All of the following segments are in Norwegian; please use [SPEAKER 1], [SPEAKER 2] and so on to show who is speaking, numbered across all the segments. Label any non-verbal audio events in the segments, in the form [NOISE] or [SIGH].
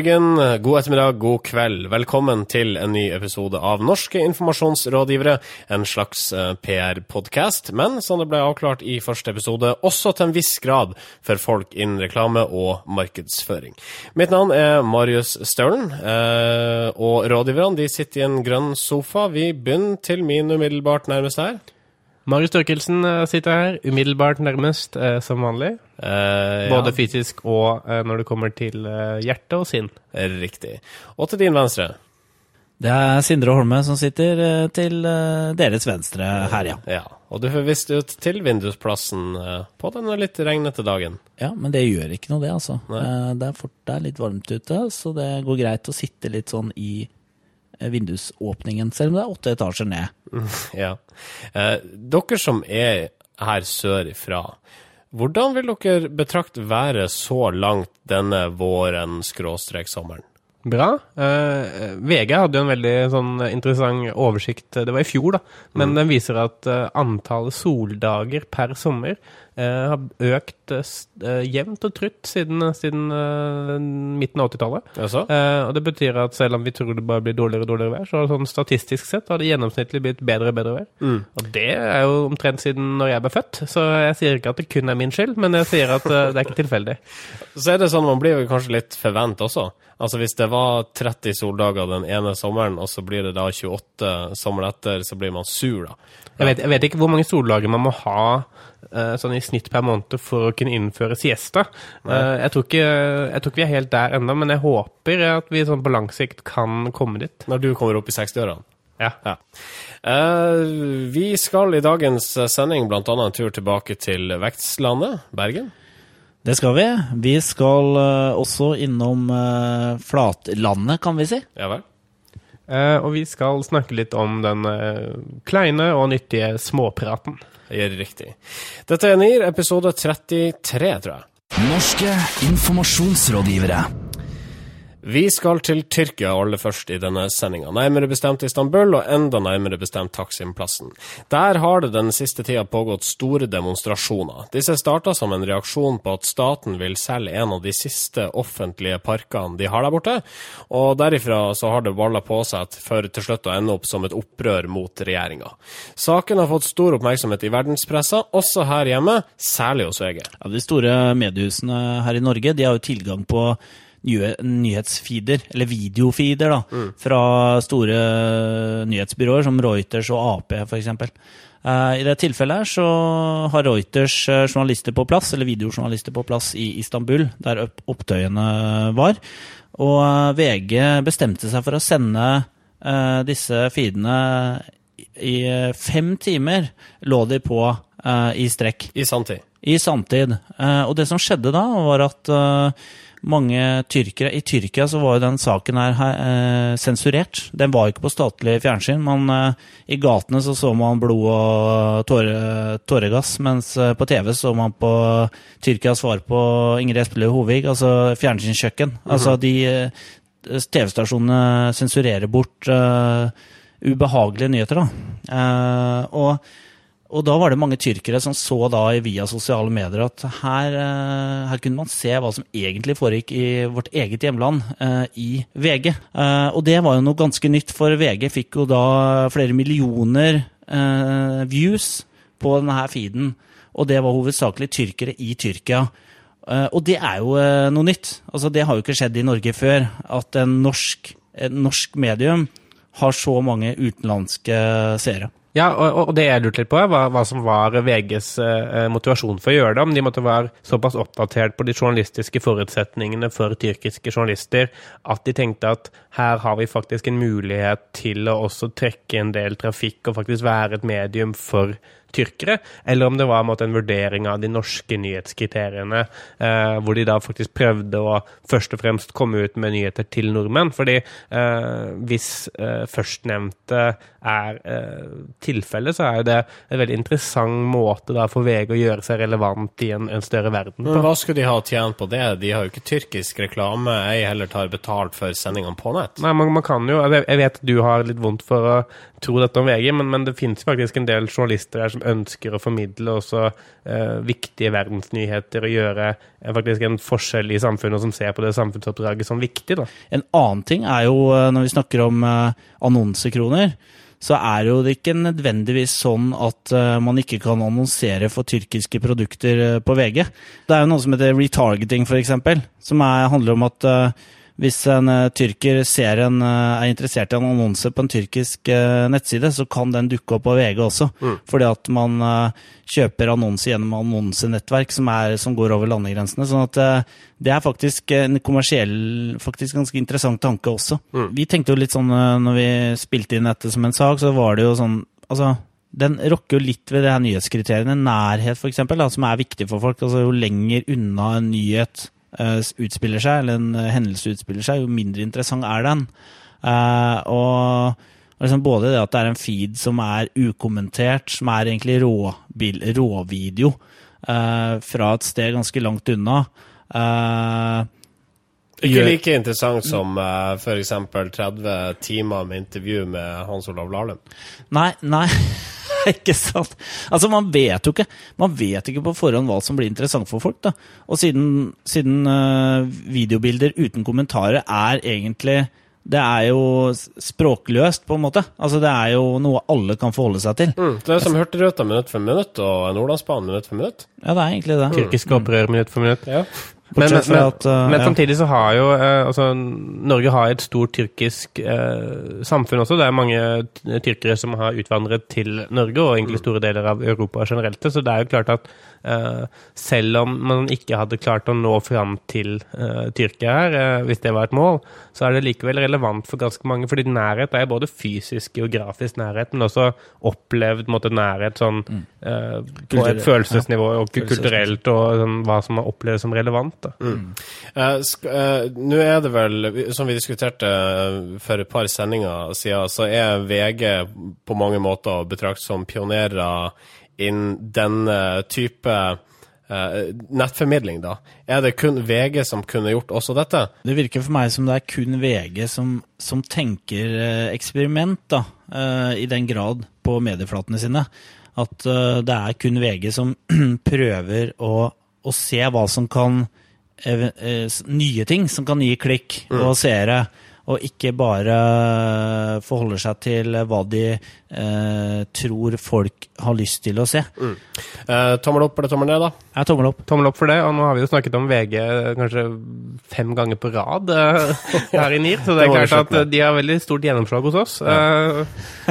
[SPEAKER 1] morgen, god ettermiddag, god kveld. Velkommen til en ny episode av Norske informasjonsrådgivere, en slags eh, PR-podkast, men som det ble avklart i første episode, også til en viss grad for folk innen reklame og markedsføring. Mitt navn er Marius Staulen, eh, og rådgiverne de sitter i en grønn sofa. Vi begynner til min umiddelbart nærmeste her.
[SPEAKER 2] Marius Størkelsen eh, sitter her, umiddelbart nærmest, eh, som vanlig.
[SPEAKER 1] Eh,
[SPEAKER 2] Både
[SPEAKER 1] ja,
[SPEAKER 2] fysisk og eh, når det kommer til eh, hjerte og sinn.
[SPEAKER 1] Riktig. Og til din venstre.
[SPEAKER 3] Det er Sindre Holme som sitter eh, til eh, deres venstre her, ja.
[SPEAKER 1] Ja, og du får vist ut til vindusplassen eh, på denne litt regnete dagen.
[SPEAKER 3] Ja, Men det gjør ikke noe, det, altså.
[SPEAKER 1] Nei.
[SPEAKER 3] Eh, Det er, fort, det er litt varmt ute, så det går greit å sitte litt sånn i vindusåpningen, selv om det er åtte etasjer ned. [LAUGHS]
[SPEAKER 1] Ja. Eh, dere som er her sørifra, hvordan vil dere betrakte været så langt denne våren skråstrek sommeren?
[SPEAKER 2] Bra. Eh, VG hadde jo en veldig sånn interessant oversikt, det var i fjor, da, men den viser at eh, antallet soldager per sommer har økt eh, eh, jevnt og trutt siden, siden eh, midten av 80-tallet.
[SPEAKER 1] Altså?
[SPEAKER 2] Eh, og det betyr at selv om vi tror det bare blir dårligere og dårligere vær, så sånn statistisk sett har det gjennomsnittlig blitt bedre og bedre vær. Og det er jo omtrent siden når jeg ble født, så jeg sier ikke at det kun er min skyld, men jeg sier at eh, det er ikke tilfeldig. [LAUGHS]
[SPEAKER 1] Så er det sånn, man blir jo kanskje litt forvent også. Altså Hvis det var 30 soldager den ene sommeren, og så blir det da 28 sommeren etter, så blir man sur, da.
[SPEAKER 2] Jeg vet, jeg vet ikke hvor mange soldager man må ha eh, sånn i snitt per måned for å kunne innføre siesta. Eh, jeg, tror ikke, jeg tror ikke vi er helt der ennå, men jeg håper at vi sånn på lang sikt kan komme dit.
[SPEAKER 1] Når du kommer opp i 60-årene.
[SPEAKER 2] Ja.
[SPEAKER 1] Ja. Eh, vi skal i dagens sending annet en tur tilbake til vekstlandet, Bergen.
[SPEAKER 3] Det skal vi. Vi skal eh, også innom eh, flatlandet, kan vi si.
[SPEAKER 1] Ja vel?
[SPEAKER 2] Eh, og vi skal snakke litt om den eh, kleine og nyttige småpraten.
[SPEAKER 1] Er riktig. Dette er NIR, episode 33, tror jeg.
[SPEAKER 4] Norske informasjonsrådgivere.
[SPEAKER 1] Vi skal til Tyrkia aller først i denne sendinga. Nærmere bestemt Istanbul, og enda nærmere bestemt Taksim-plassen. Der har det den siste tida pågått store demonstrasjoner. Disse starta som en reaksjon på at staten vil selge en av de siste offentlige parkene de har der borte, og derifra så har det balla på seg for til slutt å ende opp som et opprør mot regjeringa. Saken har fått stor oppmerksomhet i verdenspressa, også her hjemme, særlig hos VG.
[SPEAKER 3] Ja, de store mediehusene her i Norge de har jo tilgang på nyhetsfeeder, eller videofeeder, da, fra store nyhetsbyråer som Reuters og Ap, f.eks. Uh, I det tilfellet her så har Reuters eh, journalister på plass, eller videojournalister på plass i Istanbul, der opptøyene var. Og eh, VG bestemte seg for å sende uh, disse feedene i eh, fem timer, lå de på uh, i strekk
[SPEAKER 1] I sanntid.
[SPEAKER 3] i samtid. Uh, og det som skjedde da, var at eh, mange tyrkere I Tyrkia så var jo den saken her eh, sensurert. Den var ikke på statlig fjernsyn. Man, eh, I gatene så så man blod og tåre, tåregass, mens eh, på TV så man på Tyrkias svar på Ingrid Espelid Hovig, altså fjernsynskjøkken. Altså de eh, TV-stasjonene sensurerer bort eh, ubehagelige nyheter, da. Eh, og og da var det mange tyrkere som så da via sosiale medier at her, eh, her kunne man se hva som egentlig foregikk i vårt eget hjemland, eh, i VG. Eh, og det var jo noe ganske nytt, for VG fikk jo da flere millioner views på denne feeden. Og det var hovedsakelig tyrkere i Tyrkia. Og det er jo noe nytt. Altså, det har jo ikke skjedd i Norge før, at en norsk, en norsk medium har så mange utenlandske seere.
[SPEAKER 2] Ja, og, og det jeg lurte litt på, hva, hva som var VGs eh, motivasjon for å gjøre det. Om de måtte være såpass oppdatert på de journalistiske forutsetningene for tyrkiske journalister at de tenkte at her har vi faktisk en mulighet til å også trekke en del trafikk og faktisk være et medium for tyrkere, eller om det var en, måte, en vurdering av de norske nyhetskriteriene, eh, hvor de da faktisk prøvde å først og fremst komme ut med nyheter til nordmenn. Fordi eh, hvis eh, førstnevnte er eh, tilfellet, så er jo det en veldig interessant måte da for VG å gjøre seg relevant i en, en større verden.
[SPEAKER 1] Men hva skulle de ha tjent på det? De har jo ikke tyrkisk reklame, ei heller tar betalt for sendingene på nett.
[SPEAKER 2] Nei, man, man kan jo, jeg- vet du har litt vondt for å tro dette om VG, men, men det finnes faktisk en del journalister her som ønsker å formidle også eh, viktige verdensnyheter og gjøre eh, faktisk en forskjell i samfunnet, og som ser på det samfunnsoppdraget som viktig. da.
[SPEAKER 3] En annen ting er jo, eh, når vi snakker om eh, annonsekroner, så er jo det ikke nødvendigvis sånn at eh, man ikke kan annonsere for tyrkiske produkter eh, på VG. Det er jo noe som heter retargeting, f.eks., som er, handler om at hvis en uh, tyrker ser en, uh, er interessert i en annonse på en tyrkisk uh, nettside, så kan den dukke opp på VG også.
[SPEAKER 1] Mm.
[SPEAKER 3] Fordi at man kjøper annonse gjennom annonsenettverk som, er, som går over landegrensene. sånn at det er faktisk en kommersiell, faktisk ganske interessant tanke også.
[SPEAKER 1] Mm.
[SPEAKER 3] Vi tenkte jo litt sånn når vi spilte inn dette som en sak, så var det jo sånn altså den rokker jo litt ved det her nyhetskriteriene. Nærhet, f.eks., som er viktig for folk. altså Jo lenger unna en nyhet utspiller seg, eller en uh, hendelse utspiller seg, jo mindre interessant er den. Uh, og liksom både det at det er en feed som er ukommentert, som er egentlig råvideo fra et sted ganske langt unna
[SPEAKER 1] Ikke like interessant som uh, f.eks. 30 timer med intervju med Hans Olav Lahlum.
[SPEAKER 3] Nei, nei. [LAUGHS] [LAUGHS] ikke sant? Altså, man vet jo ikke Man vet ikke på forhånd hva som blir interessant for folk. da. Og siden, siden uh, videobilder uten kommentarer er egentlig det er jo språkløst, på en måte. Altså, Det er jo noe alle kan forholde seg til.
[SPEAKER 1] Mm, det er som Hurtigruta minutt for minutt og Nordlandsbanen minutt for minutt.
[SPEAKER 3] Ja, det er egentlig det.
[SPEAKER 2] Tyrkiske opprør minutt for minutt.
[SPEAKER 1] Ja.
[SPEAKER 2] Men, men,
[SPEAKER 3] at, uh,
[SPEAKER 2] men samtidig så har jo uh, altså, Norge har et stort tyrkisk uh, samfunn også. Det er mange tyrkere som har utvandret til Norge, og egentlig store deler av Europa generelt. Så det er jo klart at selv om man ikke hadde klart å nå fram til eh, Tyrkia her, eh, hvis det var et mål, så er det likevel relevant for ganske mange. fordi nærhet er både fysisk, geografisk nærhet, men også opplevd måte, nærhet sånn, eh, på et følelsesnivå og kulturelt, og sånn, hva som er opplevd som relevant. Mm.
[SPEAKER 1] Eh, eh, Nå er det vel, som vi diskuterte eh, for et par sendinger siden, så er VG på mange måter å betrakte som pionerer innen denne type eh, nettformidling, da. Er det kun VG som kunne gjort også dette?
[SPEAKER 3] Det virker for meg som det er kun VG som, som tenker eh, eksperiment, da, eh, i den grad på medieflatene sine. At eh, det er kun VG som [CLEARS THROAT] prøver å, å se hva som kan eh, Nye ting som kan gi klikk og seere. Og ikke bare forholder seg til hva de eh, tror folk har lyst til å se.
[SPEAKER 1] Eh, tommel opp eller tommel ned, da?
[SPEAKER 3] Ja, tommel opp.
[SPEAKER 2] Tommel opp for det, og nå har vi jo snakket om VG kanskje fem ganger på rad eh, [LAUGHS] her i NIR, så det er klart at
[SPEAKER 1] med.
[SPEAKER 2] de har veldig stort gjennomslag hos oss. Eh,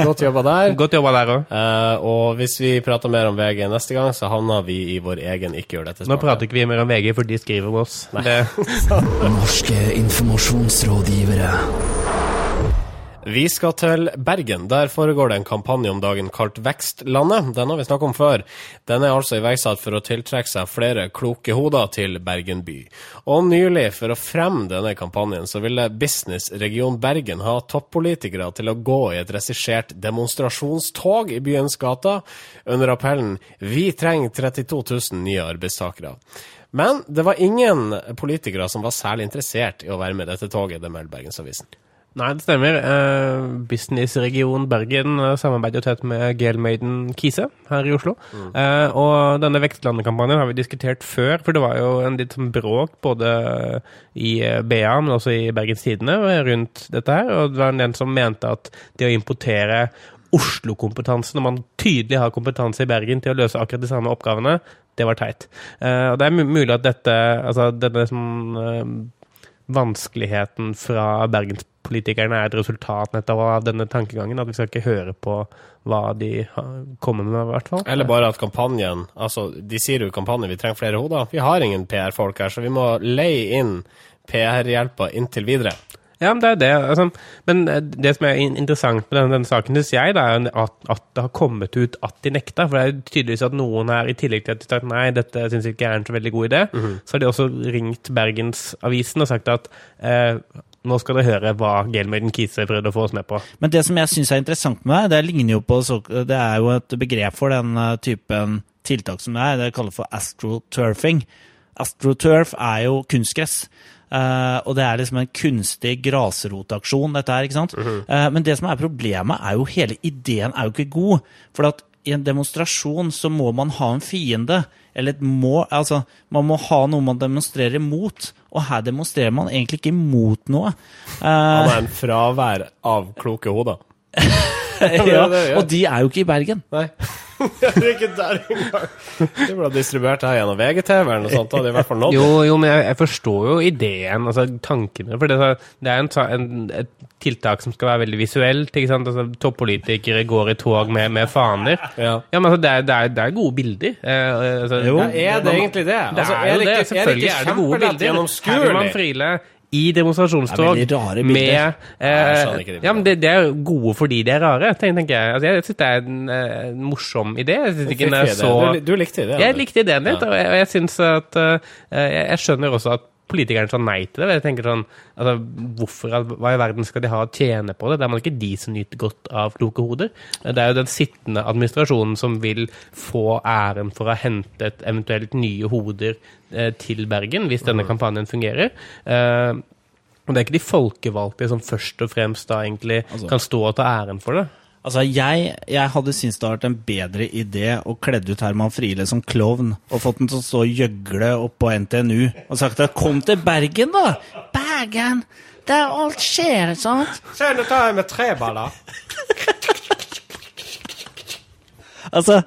[SPEAKER 1] Godt jobba der. [LAUGHS]
[SPEAKER 2] Godt jobba der òg.
[SPEAKER 1] Eh, og hvis vi prater mer om VG neste gang, så havner vi i vår egen Ikke gjør dette
[SPEAKER 2] Nå prater ikke vi mer om VG, for de skriver om oss. Det, [LAUGHS]
[SPEAKER 4] Norske informasjonsrådgivere.
[SPEAKER 1] Vi skal til Bergen. Der foregår det en kampanje om dagen kalt Vekstlandet. Den har vi snakket om før. Den er altså iverksatt for å tiltrekke seg flere kloke hoder til Bergen by. Og nylig, for å fremme denne kampanjen, så ville Business Region Bergen ha toppolitikere til å gå i et regissert demonstrasjonstog i byens gater under appellen 'Vi trenger 32 000 nye arbeidstakere'. Men det var ingen politikere som var særlig interessert i å være med i dette toget, det melder Bergensavisen.
[SPEAKER 2] nei, det stemmer. Eh, Businessregion Bergen eh, samarbeider jo tett med Gelmaiden Kise her i Oslo. Eh, og denne Vekstlandet-kampanjen har vi diskutert før, for det var jo en litt sånn bråk både i eh, BA, men også i Bergens Tidende rundt dette her. Og det var en som mente at det å importere Oslo-kompetanse, når man tydelig har kompetanse i Bergen til å løse akkurat de samme oppgavene, det var teit. Uh, og det er mulig at dette, altså denne sånn, uh, vanskeligheten fra bergenspolitikerne er et resultat nettopp av denne tankegangen. At vi skal ikke høre på hva de kommer med, i hvert fall.
[SPEAKER 1] Eller bare at kampanjen Altså, de sier jo i kampanjen vi trenger flere hoder. Vi har ingen PR-folk her, så vi må leie inn PR-hjelpa inntil videre.
[SPEAKER 2] Ja, men det er det. Altså, men det som er interessant med denne, denne saken, syns jeg, da, er at, at det har kommet ut at de nekta. For det er jo tydeligvis at noen her, i tillegg til at de har sagt nei, dette syns ikke er en så veldig god idé, så har de også ringt Bergensavisen og sagt at eh, nå skal dere høre hva Gelmaiden Kise prøvde å få oss med på.
[SPEAKER 3] Men det som jeg syns er interessant med det, det ligner jo på Det er jo et begrep for den eh, typen tiltak som det er. Det kalles for astroturfing. Astroturf er jo kunstgress. Eh, og det er liksom en kunstig grasrotaksjon, dette her. ikke sant? Eh, men det som er problemet, er jo hele ideen er jo ikke god. For at i en demonstrasjon så må man ha en fiende. Eller et må, altså, man må ha noe man demonstrerer mot. Og her demonstrerer man egentlig ikke mot noe. Eh,
[SPEAKER 1] Han er en fravær av kloke hoder. [LAUGHS]
[SPEAKER 3] ja, og de er jo ikke i Bergen.
[SPEAKER 1] Nei. [LAUGHS] det er ikke der engang. Det ble distribuert her gjennom VGTV eller noe sånt. Da. Det er i hvert fall nådd.
[SPEAKER 2] Jo, jo, men jeg, jeg forstår jo ideen, altså tankene. For det, det er en, en, et tiltak som skal være veldig visuelt. ikke sant? Altså, Toppolitikere går i tog med, med faner.
[SPEAKER 1] Ja.
[SPEAKER 2] Ja, men altså, det, er, det, er, det er gode bilder. Eh, altså,
[SPEAKER 3] Jo.
[SPEAKER 1] Ja, er det egentlig det?
[SPEAKER 2] Det
[SPEAKER 1] Altså,
[SPEAKER 2] er det,
[SPEAKER 1] ikke-
[SPEAKER 2] selvfølgelig er det gode bilder. Herman Friele i demonstrasjonstog
[SPEAKER 3] Det bilder.
[SPEAKER 2] med eh,
[SPEAKER 1] ikke de
[SPEAKER 2] Ja, men det, det er gode fordi de er rare, tenker, jeg. Altså, jeg syns det er en en morsom idé. Jeg synes ikke den så
[SPEAKER 1] Du, likte ideen?
[SPEAKER 2] Jeg likte ideen litt,
[SPEAKER 1] Ja.
[SPEAKER 2] og jeg, jeg syns at uh, jeg, jeg skjønner også at politikerne sa nei til det. Jeg tenker sånn, altså, hvorfor, Hva i verden skal de ha å tjene på det? Det er man ikke de som nyter godt av kloke hoder. Det er jo den sittende administrasjonen som vil få æren for å ha hentet eventuelt nye hoder eh, til Bergen, hvis denne kampanjen fungerer. Eh, og det er ikke de folkevalgte som først og fremst da egentlig kan stå og ta æren for det.
[SPEAKER 3] Altså, jeg, jeg hadde syntes det hadde vært en bedre idé å kledd ut Herman Friele som klovn og fått den til å stå og gjøgle oppå NTNU og sagt at 'kom til Bergen, da'! Bergen! Der alt skjer, sant?
[SPEAKER 1] Se, nå tar jeg med tre baller.
[SPEAKER 3] Altså,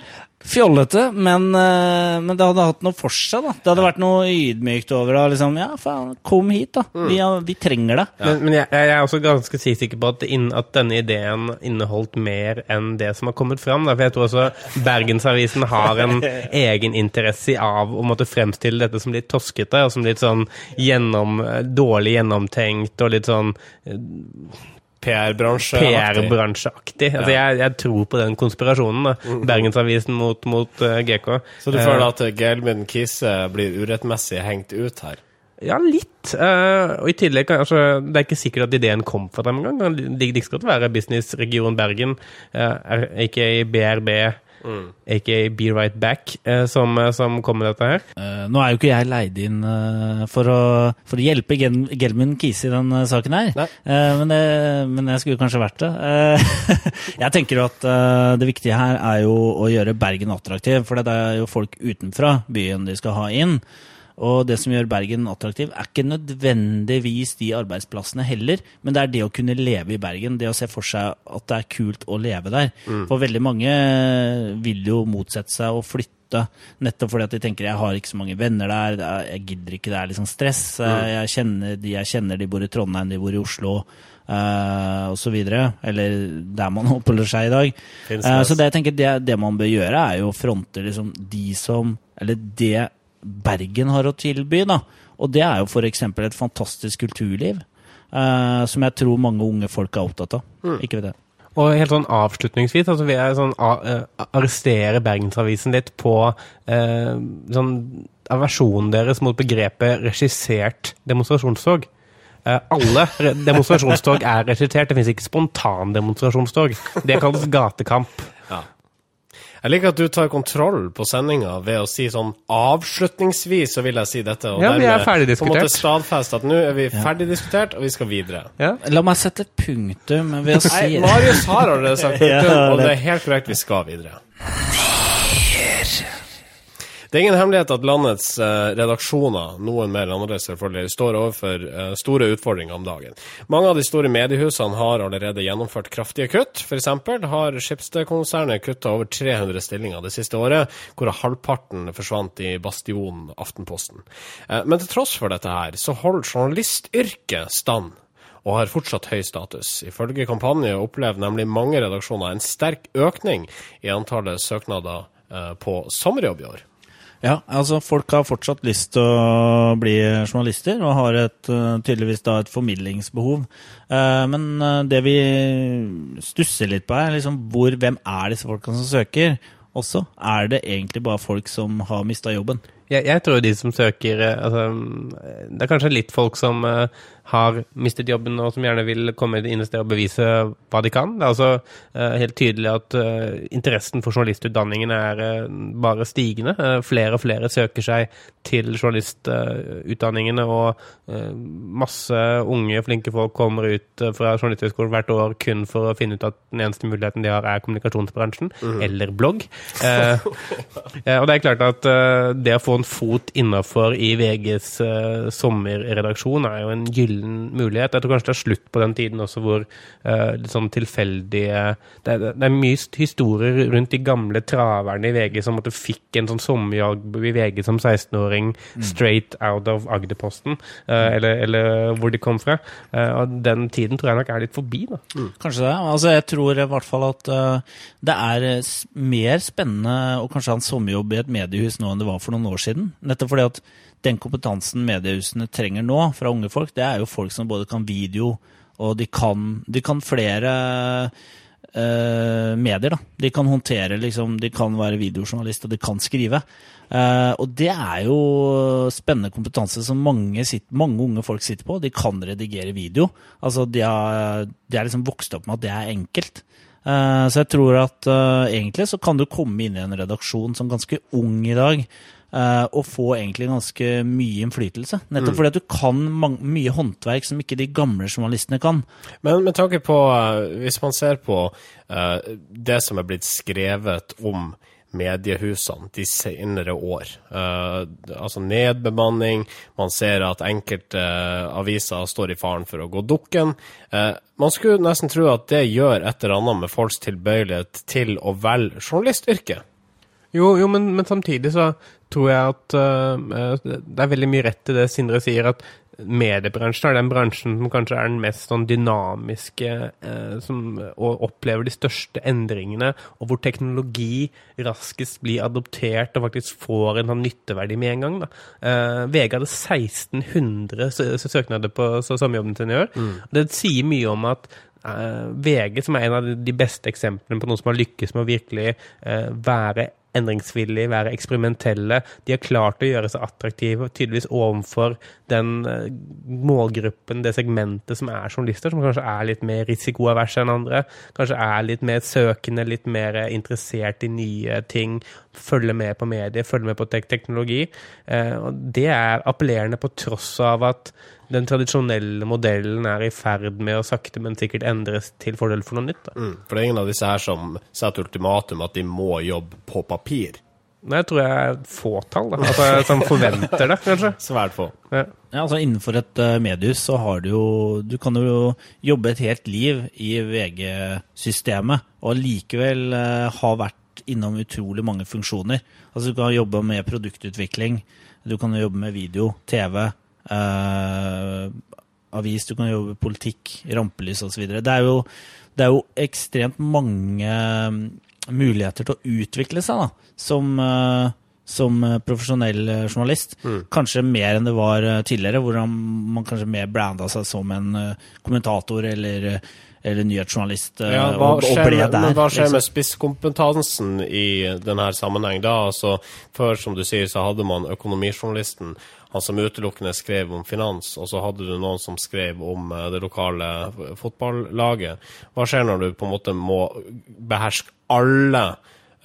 [SPEAKER 3] fjollete, men, eh, men det hadde hatt noe for seg, da. Det hadde vært noe ydmykt over det. Liksom, ja, faen, kom hit, da. Vi, har- vi trenger det.
[SPEAKER 2] Men, men jeg, jeg er også ganske sikker på at, inn, at denne ideen inneholdt mer enn det som har kommet fram. Da. For jeg tror også Bergensavisen har en [LAUGHS] egeninteresse av å måtte fremstille dette som litt toskete, og som litt sånn gjennom, dårlig gjennomtenkt og litt sånn
[SPEAKER 1] PR-bransje.
[SPEAKER 2] PR altså, ja. jeg, jeg tror på den konspirasjonen. Da. Bergensavisen mot, mot uh, GK.
[SPEAKER 1] Så du
[SPEAKER 2] Eh,
[SPEAKER 1] føler at Gelmund Kise blir urettmessig hengt ut her?
[SPEAKER 2] Ja, litt. Uh, og i tillegg, altså, Det er ikke sikkert at ideen kom fra dem engang. Det kan like godt være Businessregion Bergen, uh, aka BRB, aka Be Right Back, eh, som, eh, som kom med dette her.
[SPEAKER 3] Eh, nå er jo ikke jeg leid inn for, å, for å hjelpe Gel Gelmund Kise i den saken her, men, det, men jeg skulle kanskje vært det. [LAUGHS] Jeg tenker at det viktige her er jo å gjøre Bergen attraktiv, for det er jo folk utenfra byen de skal ha inn. Og det som gjør Bergen attraktiv, er ikke nødvendigvis de arbeidsplassene heller, men det er det å kunne leve i Bergen. Det å se for seg at det er kult å leve der. For veldig mange vil jo motsette seg å flytte nettopp fordi at de tenker jeg har ikke så mange venner der, er- jeg gidder ikke, det er liksom stress. Jeg kjenner de jeg kjenner, de bor i Trondheim, de bor i Oslo. Uh, og så videre, eller der man [LAUGHS] oppholder seg i dag. Eh, så det jeg tenker det, det man bør gjøre, er jo å fronte liksom de som Eller det Bergen har å tilby, da. Og det er jo f.eks. et fantastisk kulturliv. eh, som jeg tror mange unge folk er opptatt av. Ikke vet jeg.
[SPEAKER 2] Og helt sånn avslutningsvis, altså vil jeg sånn, a- eh, arrestere Bergensavisen litt på eh, sånn aversjonen deres mot begrepet regissert demonstrasjonstog. Eh, alle [LAUGHS] demonstrasjonstog er regissert. Det finnes ikke spontandemonstrasjonstog. Det kalles gatekamp.
[SPEAKER 1] Jeg liker at du tar kontroll på sendinga ved å si sånn avslutningsvis, så vil jeg si dette. Og
[SPEAKER 2] Ja, vi er ferdig diskutert.
[SPEAKER 1] på en måte stadfeste at nå er vi ferdig diskutert, og vi skal videre.
[SPEAKER 2] Ja.
[SPEAKER 3] La meg sette punktum ved å si
[SPEAKER 1] Nei, Marius har allerede sagt [LAUGHS] punktum,
[SPEAKER 3] Ja,
[SPEAKER 1] og
[SPEAKER 3] det-
[SPEAKER 1] det er helt korrekt, vi skal videre. Det er ingen hemmelighet at landets eh, redaksjoner, noen mer enn andre selvfølgelig, står overfor eh, store utfordringer om dagen. Mange av de store mediehusene har allerede gjennomført kraftige kutt. Eksempel har Schibsted-konsernet kutta over 300 stillinger det siste året, hvorav halvparten forsvant i bastionen Aftenposten. Eh, men til tross for dette her, så holder journalistyrket stand og har fortsatt høy status. Ifølge kampanje opplever nemlig mange redaksjoner en sterk økning i antallet søknader på sommerjobb i år.
[SPEAKER 3] Ja, altså folk har fortsatt lyst til å bli journalister, og har et, eh, tydeligvis da et formidlingsbehov. Eh, Men eh, det vi stusser litt på, er liksom hvor, hvem er disse folkene som søker? Også, er det egentlig bare folk som har mista jobben?
[SPEAKER 2] Jeg, jeg tror de som søker eh, altså, Det er kanskje litt folk som uh, har mistet jobben og som gjerne vil komme inn et sted og bevise hva de kan. Det er altså uh, helt tydelig at uh, interessen for journalistutdanningen er eh, bare stigende. Eh, flere og flere søker seg til journalistutdanningene, og eh, masse unge, flinke folk kommer ut eh, fra Journalisthøgskolen hvert år kun for å finne ut at den eneste muligheten de har, er kommunikasjonsbransjen, eller blogg. Eh, [LAUGHS] eh, og det er klart at eh, det å få en fot innafor i VGs eh, sommerredaksjon er jo en gyllen mulighet. Jeg tror kanskje det er slutt på den tiden også hvor eh, litt sånn tilfeldige det, er- det er mye historier rundt de gamle traverne i VG som måtte fikk en sånn sommerjobb i VG som 16-åring straight out of Agderposten, eh, eller, eller hvor de kom fra. Eh, og den tiden tror jeg nok er litt forbi, da.
[SPEAKER 3] Kanskje det. Altså, jeg tror i hvert fall at uh, det er eh, mer spennende å kanskje ha en sommerjobb i et mediehus nå enn det var for noen år siden. Nettopp fordi at den kompetansen mediehusene trenger nå fra unge folk, det er jo folk som både kan video, og de kan, de kan flere uh, medier. da. De kan håndtere, liksom, de kan være videojournalist, og de kan skrive. Uh, og det er jo spennende kompetanse som mange, sitt, mange unge folk sitter på. De kan redigere video. Altså, de har, de er liksom vokst opp med at det er enkelt. Uh, så jeg tror at egentlig så kan du komme inn i en redaksjon som ganske ung i dag. Eh, og få egentlig ganske mye innflytelse. Nettopp fordi at du kan mye håndverk som ikke de gamle journalistene kan.
[SPEAKER 1] Men med tanke på, eh, hvis man ser på eh, det som er blitt skrevet om mediehusene de senere år, Uh, altså nedbemanning, man ser at enkelte uh, aviser står i faren for å gå dukken. Uh, man skulle nesten tro at det gjør et eller annet med folks tilbøyelighet til å velge journalistyrket.
[SPEAKER 2] Jo, jo men, men samtidig så tror jeg at uh, det er veldig mye rett i det Sindre sier, at mediebransjen er den bransjen som kanskje er den mest sånn dynamiske, uh, som, og opplever de største endringene, og hvor teknologi raskest blir adoptert og faktisk får en sånn nytteverdi med en gang. Da. Eh, VG hadde 1600 sø- sø- søknader på sommerjobben sin i år. Det sier mye om at eh, VG, som er en av de beste eksemplene på noen som har lykkes med å virkelig være endringsvillige, være eksperimentelle. De har klart å gjøre seg attraktive, tydeligvis overfor den eh, målgruppen, det segmentet som er journalister, som kanskje er litt mer risikoaverse enn andre. Kanskje er litt mer søkende, litt mer interessert i nye ting. Følger med på medier, følger med på tek teknologi. Eh, det er appellerende på tross av at den tradisjonelle modellen er i ferd med å sakte, men sikkert endres til fordel for noe nytt. Da.
[SPEAKER 1] Mm. For det er ingen av disse her som setter ultimatum at de må jobbe på papir.
[SPEAKER 2] Nei, jeg tror jeg er fåtall, da. Altså, som forventer det, kanskje. [LAUGHS]
[SPEAKER 1] Svært få.
[SPEAKER 2] Ja.
[SPEAKER 3] Ja, altså Innenfor et uh, mediehus så har du jo Du kan jo jobbe et helt liv i VG-systemet og likevel eh, ha vært innom utrolig mange funksjoner. Altså Du kan jobbe med produktutvikling, du kan jobbe med video, TV, eh, avis, du kan jobbe politikk, rampelys osv. Det, er jo- det er jo ekstremt mange mm, muligheter til å utvikle seg da, som eh, som eh, profesjonell journalist. journalist. Kanskje mer enn det var eh, tidligere, hvor man kanskje mer branda seg som en eh, kommentator eller, eh, eller nyhetsjournalist. eh,
[SPEAKER 1] Ja, hva
[SPEAKER 3] og, og
[SPEAKER 1] skjer,
[SPEAKER 3] ble der.
[SPEAKER 1] men hva skjer
[SPEAKER 3] liksom.
[SPEAKER 1] med spisskompetansen i denne sammenheng da? Altså, før, som du sier, så hadde man økonomijournalisten, han som utelukkende skrev om finans, og så hadde du noen som skrev om eh, det lokale fotballaget. Hva skjer når du på en måte må beherske alle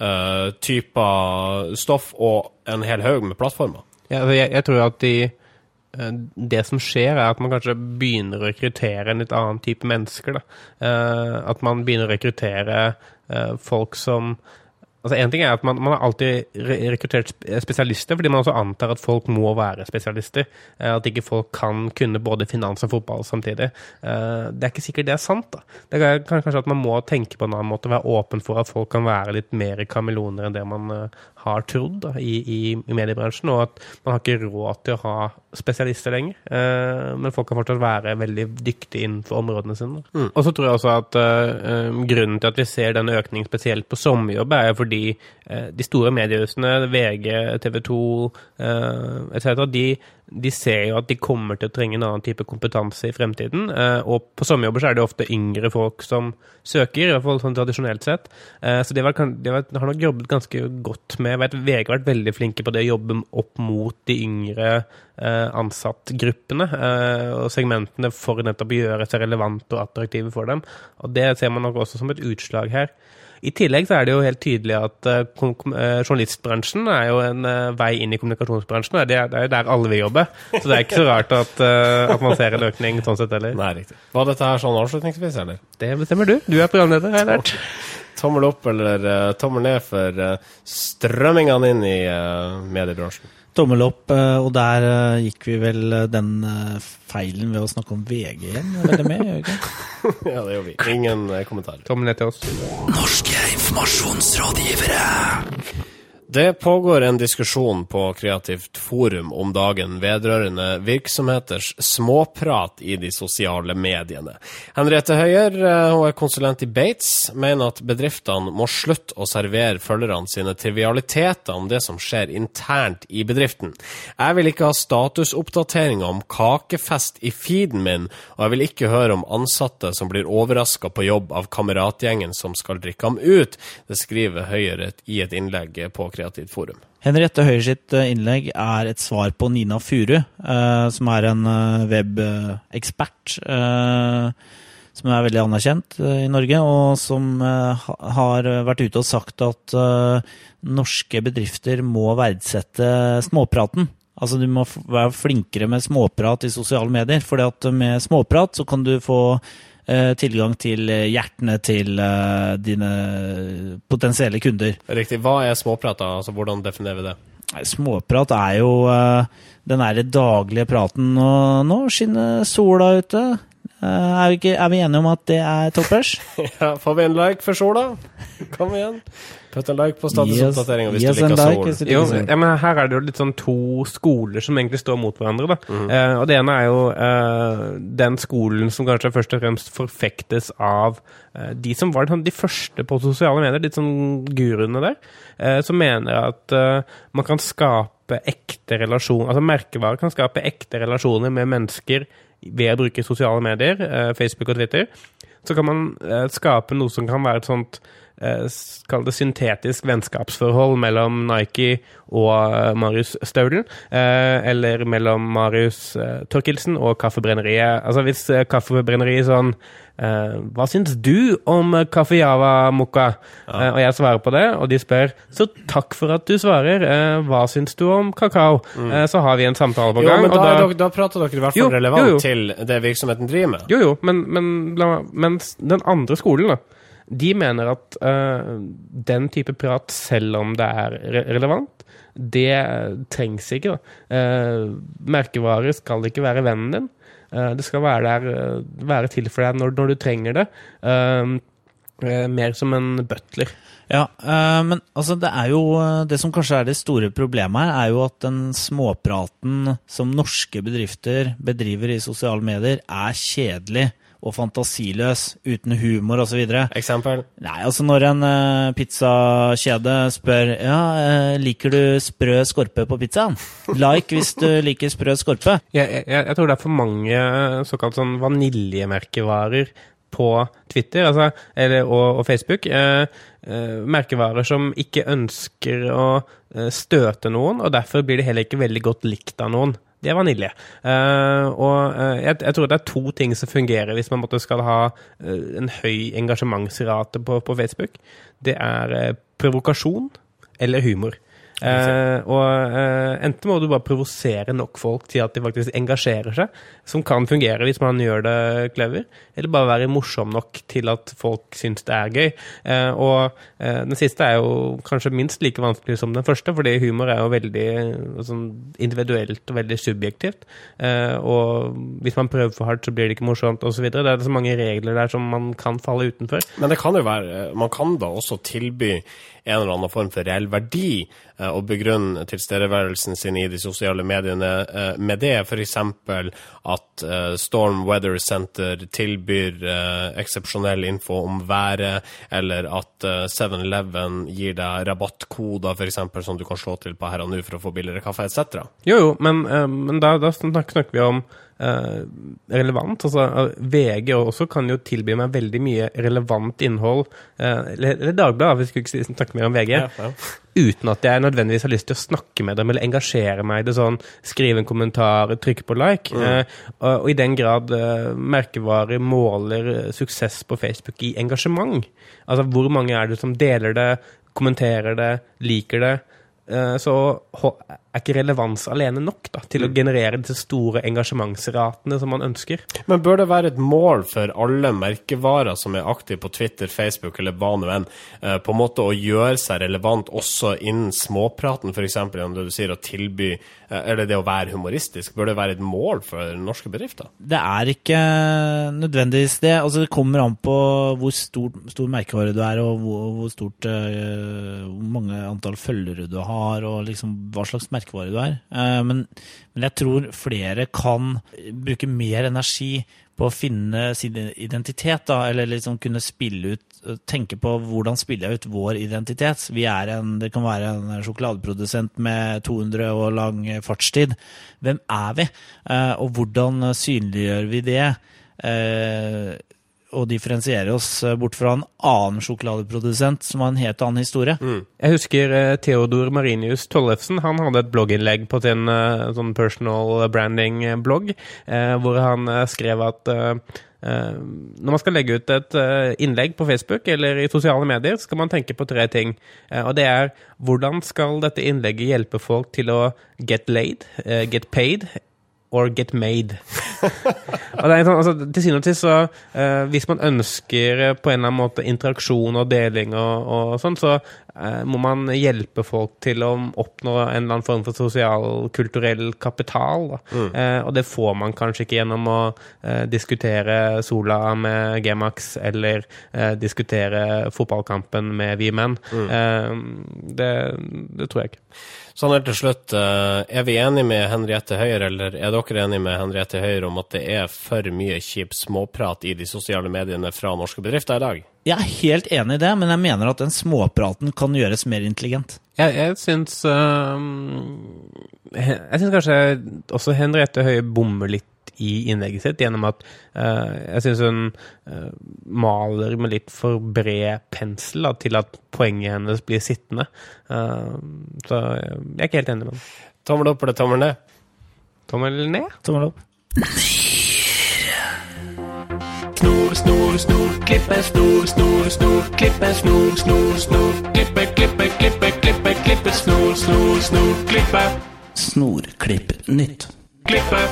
[SPEAKER 1] uh, typer stoff og en hel haug med plattformer?
[SPEAKER 2] Ja, altså, jeg, jeg tror at de eh, det som skjer, er at man kanskje begynner å rekruttere en litt annen type mennesker. Eh, At man begynner å rekruttere uh, folk som Altså En ting er at man, man har alltid re rekruttert spesialister, fordi man også antar at folk må være spesialister. Eh, At ikke folk kan kunne både finans og fotball samtidig. Eh, Det er ikke sikkert det er sant. da. Det er kanskje at man må tenke på en annen måte, være åpen for at folk kan være litt mer kameleoner enn det man eh, har trodd da, i, i, mediebransjen, og at man har ikke råd til å ha spesialister lenger. Eh, men folk kan fortsatt være veldig dyktige innenfor områdene sine. Mm. Og så tror jeg også at eh, eh, grunnen til at vi ser denne økningen spesielt på sommerjobb, er fordi eh, de store mediehusene, VG, TV 2 eh, etc., de, de ser jo at de kommer til å trenge en annen type kompetanse i fremtiden. Eh, og på sommerjobber så er det ofte yngre folk som søker, i hvert fall sånn tradisjonelt sett. Så de, har nok jobbet ganske godt med jeg vet, VG har vært veldig flinke på det å jobbe opp mot de yngre eh, ansattgruppene eh, og segmentene for nettopp å gjøre seg relevante og attraktive for dem. Og det ser man nok også som et utslag her. I tillegg så er det jo helt tydelig at eh, journalistbransjen er jo en vei inn i kommunikasjonsbransjen. Det er, jo der alle vil jobbe. Så det er ikke så rart at, at man ser en økning sånn sett heller.
[SPEAKER 1] Nei, riktig. Var dette her sånn avslutningsvis, eller?
[SPEAKER 2] Det bestemmer du. Du er programleder, har jeg lært.
[SPEAKER 1] Tommel opp eller uh, tommel ned for uh, strømmingene inn i uh, mediebransjen?
[SPEAKER 3] Tommel opp, eh, og der eh, gikk vi vel eh, den eh, feilen ved å snakke om VG igjen. Veldig med, gjør [LAUGHS]
[SPEAKER 1] ja, det gjør vi. Ingen uh, kommentar.
[SPEAKER 2] Tommel ned til oss.
[SPEAKER 4] Norske informasjonsrådgivere.
[SPEAKER 1] Det pågår en diskusjon på Kreativt forum om dagen vedrørende virksomheters småprat i de sosiale mediene. Henriette Høyer, eh, hun er konsulent i Bates, mener at bedriftene må slutte å servere følgerne sine trivialiteter om det som skjer internt i bedriften. Jeg vil ikke ha statusoppdateringer om kakefest i feeden min, og jeg vil ikke høre om ansatte som blir overraska på jobb av kameratgjengen som skal drikke ham ut. Det skriver Høyer i et innlegg på Kreativt forum.
[SPEAKER 3] Henriette Høyer sitt eh, innlegg er et svar på Nina Furu, eh, som er en eh, webekspert. Som er veldig anerkjent i Norge, og som har vært ute og sagt at norske bedrifter må verdsette småpraten. Altså Du må være flinkere med småprat i sosiale medier. For med småprat så kan du få tilgang til eh, hjertene til eh, dine potensielle kunder.
[SPEAKER 1] Riktig. Hva er småprat, da? Altså, hvordan definerer vi det?
[SPEAKER 3] Småprat er jo eh, den derre daglige praten. Og nå skinner sola ute. Eh, er, vi ikke, er vi enige om at det er toppers? [LAUGHS]
[SPEAKER 1] Ja, får vi en like for sola? Kom igjen. Putt en like på statusoppdateringa hvis liker
[SPEAKER 3] like hvis du liker sol.
[SPEAKER 2] ja, men her er det jo litt sånn to skoler som egentlig står mot hverandre. da. Eh, og Det ene er jo eh, den skolen som kanskje først og fremst forfektes av eh, de som var sånn, de første på sosiale medier, litt sånn guruene der, eh, som mener at eh, man kan skape ekte relasjoner, altså merkevarer kan skape ekte relasjoner med mennesker ved å bruke sosiale medier, eh, Facebook og Twitter. Så kan man eh, skape noe som kan være et sånt Kall det syntetisk vennskapsforhold mellom Nike og eh, Marius Staulen. Eh, eller mellom Marius eh, Torkelsen og Kaffebrenneriet. Altså hvis eh, Kaffebrenneriet sånn eh, Hva syns du om eh, Kaffe Java Mokka? Ja. og jeg svarer på det, og de spør Så takk for at du svarer. Eh, hva syns du om kakao? Mm. så har vi en samtale på
[SPEAKER 1] Jo,
[SPEAKER 2] gang.
[SPEAKER 1] men da,
[SPEAKER 2] da-
[SPEAKER 1] da, prater dere i hvert fall
[SPEAKER 2] Jo,
[SPEAKER 1] relevant
[SPEAKER 2] jo, jo.
[SPEAKER 1] til det virksomheten driver med.
[SPEAKER 2] Jo, jo, men, men men den andre skolen, da, de mener at uh, den type prat, selv om det er re relevant, det trengs ikke. Eh, merkevarer skal ikke være vennen din. Uh, det skal være, der, være til for deg når, når du trenger det. Mer som en butler.
[SPEAKER 3] Ja, men altså det er jo Det som kanskje er det store problemet her, er jo at den småpraten som norske bedrifter bedriver i sosiale medier, er kjedelig og fantasiløs, uten humor osv.
[SPEAKER 1] Eksempel.
[SPEAKER 3] Nei, altså når en uh, pizzakjede spør Ja, uh, liker du sprø skorpe på pizzaen? Like hvis du liker sprø skorpe.
[SPEAKER 2] Jeg, jeg, jeg tror det er for mange eh, såkalt sånn vaniljemerkevarer på Twitter altså, eller, og, og Facebook. Eh, eh, merkevarer som ikke ønsker å eh, støte noen, og derfor blir de heller ikke veldig godt likt av noen. Det er vanilje. Uh, og uh, jeg, jeg tror det er to ting som fungerer hvis man måtte skal ha uh, en høy engasjementsrate på, på Facebook. Det er provokasjon eller humor. Eh, og eh, enten må du bare provosere nok folk til at de faktisk engasjerer seg, som kan fungere hvis man gjør det clever, eller bare være morsom nok til at folk syns det er gøy. Eh, og eh, den siste er jo kanskje minst like vanskelig som den første, fordi humor er jo veldig eh, sånn, individuelt og veldig subjektivt. Eh, og hvis man prøver for hardt, så blir det ikke morsomt, osv. Det er så mange regler der som man kan falle utenfor.
[SPEAKER 1] Men det kan jo være Man kan da også tilby en eller annen form for reell verdi, og begrunne tilstedeværelsen sin i de sosiale mediene eh, med det. F.eks. at eh, Storm Weather Center tilbyr eh, eksepsjonell info om været, eller at eh, 7-Eleven gir deg rabattkoder f.eks. som du kan slå til på her og nå for å få billigere kaffe etc.
[SPEAKER 2] Jo, jo, men, eh, men da, da snakker vi om eh, relevant. Altså, eh, VG også kan jo tilby meg veldig mye relevant innhold. eh, eller, eller Dagbladet, vi skulle ikke snakke mer om VG. Uten at jeg nødvendigvis har lyst til å snakke med dem eller engasjere meg i det sånn, skrive en kommentar, trykke på like. Eh, og, og i den grad eh, merkevarer måler eh, suksess på Facebook i engasjement. Altså hvor mange er det som deler det, kommenterer det, liker det. Eh, så er ikke relevans alene nok da, til å generere disse store engasjementsratene som man ønsker.
[SPEAKER 1] Men bør det være et mål for alle merkevarer som er aktive på Twitter, Facebook eller hva nå enn, eh, på en måte å gjøre seg relevant også innen småpraten, f.eks. gjennom det du sier, å tilby Eller det å være humoristisk? Bør det være et mål for norske bedrifter?
[SPEAKER 3] Det er ikke nødvendigvis det. Altså, det kommer an på hvor stor, stor merkevare du er, og hvor, hvor stort uh, Hvor mange antall følgere du har, og liksom hva slags merkevare du er. Uh, men, men jeg tror flere kan bruke mer energi på å finne sin identitet, da, eller liksom kunne spille ut Tenke på hvordan spiller jeg ut vår identitet. Vi er en, Det kan være en sjokoladeprodusent med 200 år lang fartstid. Hvem er vi, Eh, og hvordan synliggjør vi det? Eh, og differensiere oss bort fra en annen sjokoladeprodusent som har en helt annen historie.
[SPEAKER 2] Jeg husker eh, Theodor Marinius Tollefsen. Han hadde et blogginnlegg på sin eh, sånn personal branding-blogg, eh, hvor han eh, skrev at eh, eh, når man skal legge ut et eh, innlegg på Facebook eller i sosiale medier, skal man tenke på tre ting. Eh, og det er hvordan skal dette innlegget hjelpe folk til å get laid, eh, get paid, or get made. Og det er sånn, altså, til syvende og sist så eh, Hvis man ønsker på en eller annen måte interaksjon og deling og, og sånn, så må man hjelpe folk til å oppnå en eller annen form for sosial, kulturell kapital. Da. Eh, og det får man kanskje ikke gjennom å eh, diskutere Sola med G-Max eller eh, diskutere fotballkampen med Vi menn. Eh, det, det tror jeg ikke.
[SPEAKER 1] Sånn helt til slutt, eh, er vi enige med Henriette Høyer, eller er dere enige med Henriette Høyer om at det er for mye kjip småprat i de sosiale mediene fra norske bedrifter i dag?
[SPEAKER 3] Jeg er helt enig i det, men jeg mener at den småpraten kan gjøres mer intelligent.
[SPEAKER 2] Jeg, jeg syns øhm, Jeg syns kanskje også Henriette Høie bommer litt i innlegget sitt, gjennom at øh, jeg syns hun øh, maler med litt for bred pensel da, til at poenget hennes blir sittende. Uh, så jeg er ikke helt enig med henne.
[SPEAKER 1] Tommel opp eller tommel ned?
[SPEAKER 2] Tommel ned?
[SPEAKER 3] Tommel opp.
[SPEAKER 5] Snor, snor, snor, klippe, snor, snor, snor, klippe, snor, snor, snor, klippe, klippe, klippe, klippe, klippe, snor, snor, snor, klippe,
[SPEAKER 3] Snorklipp nytt.
[SPEAKER 5] klippe.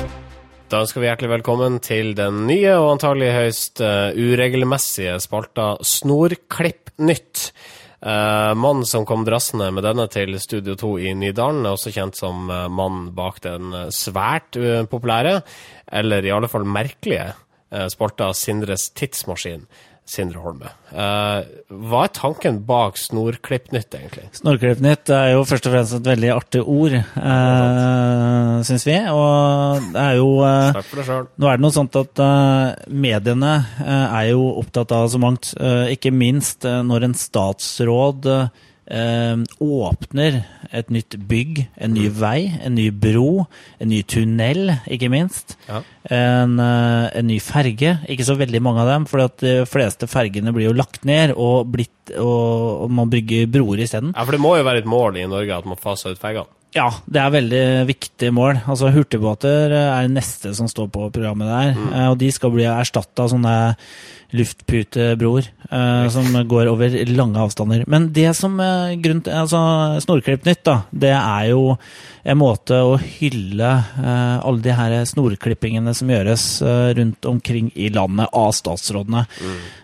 [SPEAKER 1] Da ønsker vi hjertelig velkommen til den nye og antagelig høyst eh, uregelmessige spalta Snorklipp nytt. Uh, Mannen som kom drassende med denne til Studio 2 i Nydalen, er også kjent som uh, mannen bak den svært uh, populære, eller i alle fall merkelige, spalta Sindres tidsmaskin. Sindre Holme. Uh, hva er tanken bak Snorklippnytt, egentlig?
[SPEAKER 3] Snorklippnytt er jo først og fremst et veldig artig ord, uh, syns vi. Og det er jo
[SPEAKER 1] uh.
[SPEAKER 3] Nå er det noe sånt at uh, mediene eh, er jo opptatt av så mangt, eh, ikke minst eh, når en statsråd eh, åpner et nytt bygg, en ny vei, en ny bro, en ny tunnel, ikke minst.
[SPEAKER 1] Ja.
[SPEAKER 3] En, eh, en ny ferge, ikke så veldig mange av dem, for at de fleste fergene blir jo lagt ned og, blitt, og, og man bygger broer isteden.
[SPEAKER 1] Ja, for det må jo være et mål i Norge at man faser ut fergene.
[SPEAKER 3] Ja, det er veldig viktig mål. Altså Hurtigbåter er neste som står på programmet der. Mm. Og de skal bli erstatta av sånne luftputebroer uh, som går over lange avstander. Men det som er grunn til altså Snorklippnytt, da, det er jo en måte å hylle uh, alle de her snorklippingene som gjøres eh, rundt omkring i landet av statsrådene.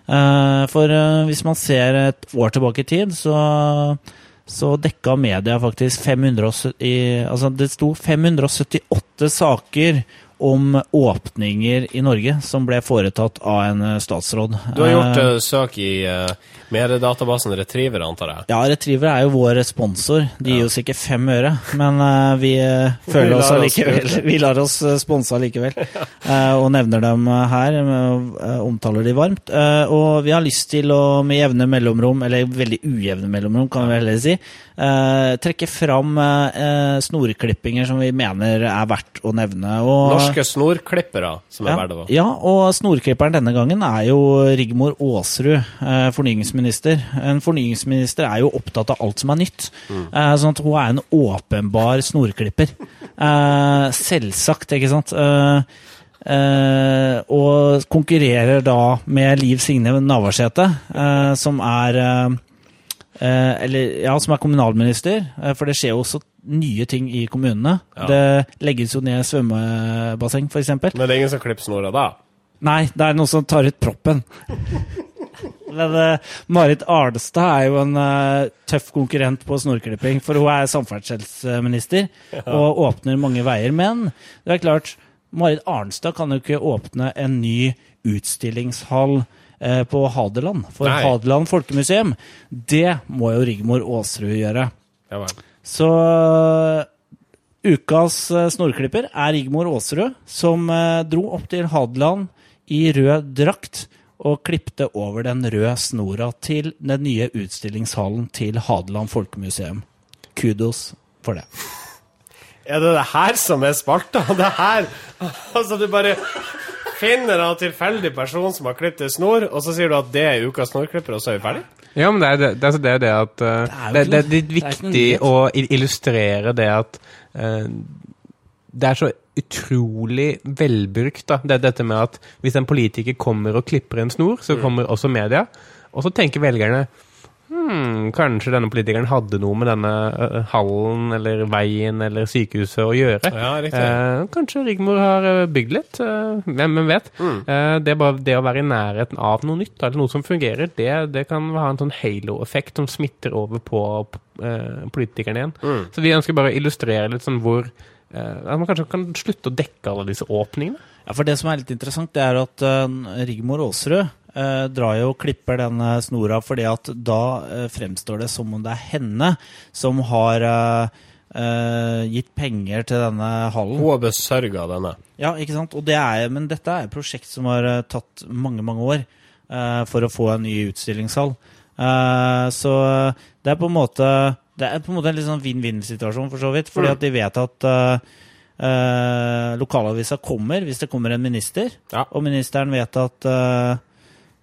[SPEAKER 3] Eh, for eh, hvis man ser et år tilbake i tid, så så dekka media faktisk 570, altså det sto 578 saker om åpninger i Norge som ble foretatt av en eh, statsråd.
[SPEAKER 1] Du har gjort
[SPEAKER 3] eh,
[SPEAKER 1] søk i uh, mediedatabasen Retriever, antar jeg?
[SPEAKER 3] Ja, Retriever er jo vår sponsor. De gir oss ikke fem øre, men uh, [LAUGHS] vi føler
[SPEAKER 1] Vi
[SPEAKER 3] oss allikevel. [LAUGHS] Vi lar oss sponse allikevel, [LAUGHS] og nevner dem her. omtaler de varmt. Og vi har lyst til å med jevne mellomrom, eller veldig ujevne mellomrom, kan vi heller si, eh, trekke fram eh, snorklippinger som vi mener er verdt å nevne. Og,
[SPEAKER 1] Norske snorklippere, som er
[SPEAKER 3] ja,
[SPEAKER 1] verdt å
[SPEAKER 3] ja, og snorklipperen denne gangen er jo Rigmor Aasrud, eh, fornyingsminister. En fornyingsminister er jo opptatt av alt som er nytt. Eh, sånn at hun er en åpenbar snorklipper. Eh, selvsagt, ikke sant. Eh, eh, og konkurrerer da med Liv Signe Navarsete, uh, som er eh, eller, ja, som er kommunalminister, eh, for det skjer jo også nye ting i kommunene.
[SPEAKER 1] Ja.
[SPEAKER 3] Det legges jo ned svømmebasseng, f.eks.
[SPEAKER 1] Men det er ingen som klipper snora da?
[SPEAKER 3] Nei, det er noen som tar ut proppen. Men eh, Marit Arnstad er jo en eh, tøff konkurrent på snorklipping, for hun er samferdselsminister og åpner mange veier. Men det er klart, Marit Arnstad kan jo ikke åpne en ny utstillingshall eh, på Hadeland, for
[SPEAKER 1] Nei.
[SPEAKER 3] Hadeland Folkemuseum. Det må jo Rigmor Aasrud gjøre.
[SPEAKER 1] Ja.
[SPEAKER 3] Så øh, ukas øh, snorklipper er Rigmor Aasrud, som dro opp til Hadeland i rød drakt og klipte over den røde snora til den nye utstillingshallen til Hadeland Folkemuseum. Kudos for det.
[SPEAKER 1] Er det det her som er spalta? Det her Altså, du bare finner en tilfeldig person som har klippet snor, og så sier du at det er ukas snorklipper, og så er vi ferdig?
[SPEAKER 2] Ja, men det er det, det, er det, er det at uh,
[SPEAKER 3] Det er
[SPEAKER 2] er viktig å illustrere det at uh, det er så utrolig velbrukt, da. Det er dette med at hvis en politiker kommer og klipper en snor,
[SPEAKER 1] Mm.
[SPEAKER 2] så kommer også media. Og så tenker velgerne hmm, kanskje denne politikeren hadde noe med denne eh, hallen eller veien eller sykehuset å gjøre.
[SPEAKER 1] Ja.
[SPEAKER 2] Eh, kanskje Rigmor har eh, bygd litt, eh, hvem, hvem vet.
[SPEAKER 1] Mm.
[SPEAKER 2] Eh, det, bare, det å være i nærheten av noe nytt, eller noe som fungerer, det, det kan ha en sånn halo-effekt som smitter over på eh, politikerne igjen.
[SPEAKER 1] Mm.
[SPEAKER 2] Så vi ønsker bare å illustrere litt sånn hvor eh, at man kanskje kan slutte å dekke alle disse åpningene.
[SPEAKER 3] Ja, for Det som er litt interessant, det er at Rigmor Aasrud øh, drar jo og klipper denne snora fordi at da eh, fremstår det som om det er henne som har eh, øh, gitt penger til denne hallen.
[SPEAKER 1] Hun har besørga denne.
[SPEAKER 3] Ja, ikke sant? Og det er, men dette er et prosjekt som har øh, tatt mange, mange år for å få en ny utstillingshall. Eh, så det er på en måte det er på en måte en litt sånn vinn-vinn-situasjon, for så vidt. Fordi at de vet at uh, eh, lokalavisa kommer hvis det kommer en minister.
[SPEAKER 1] Ja.
[SPEAKER 3] Og ministeren vet at eh,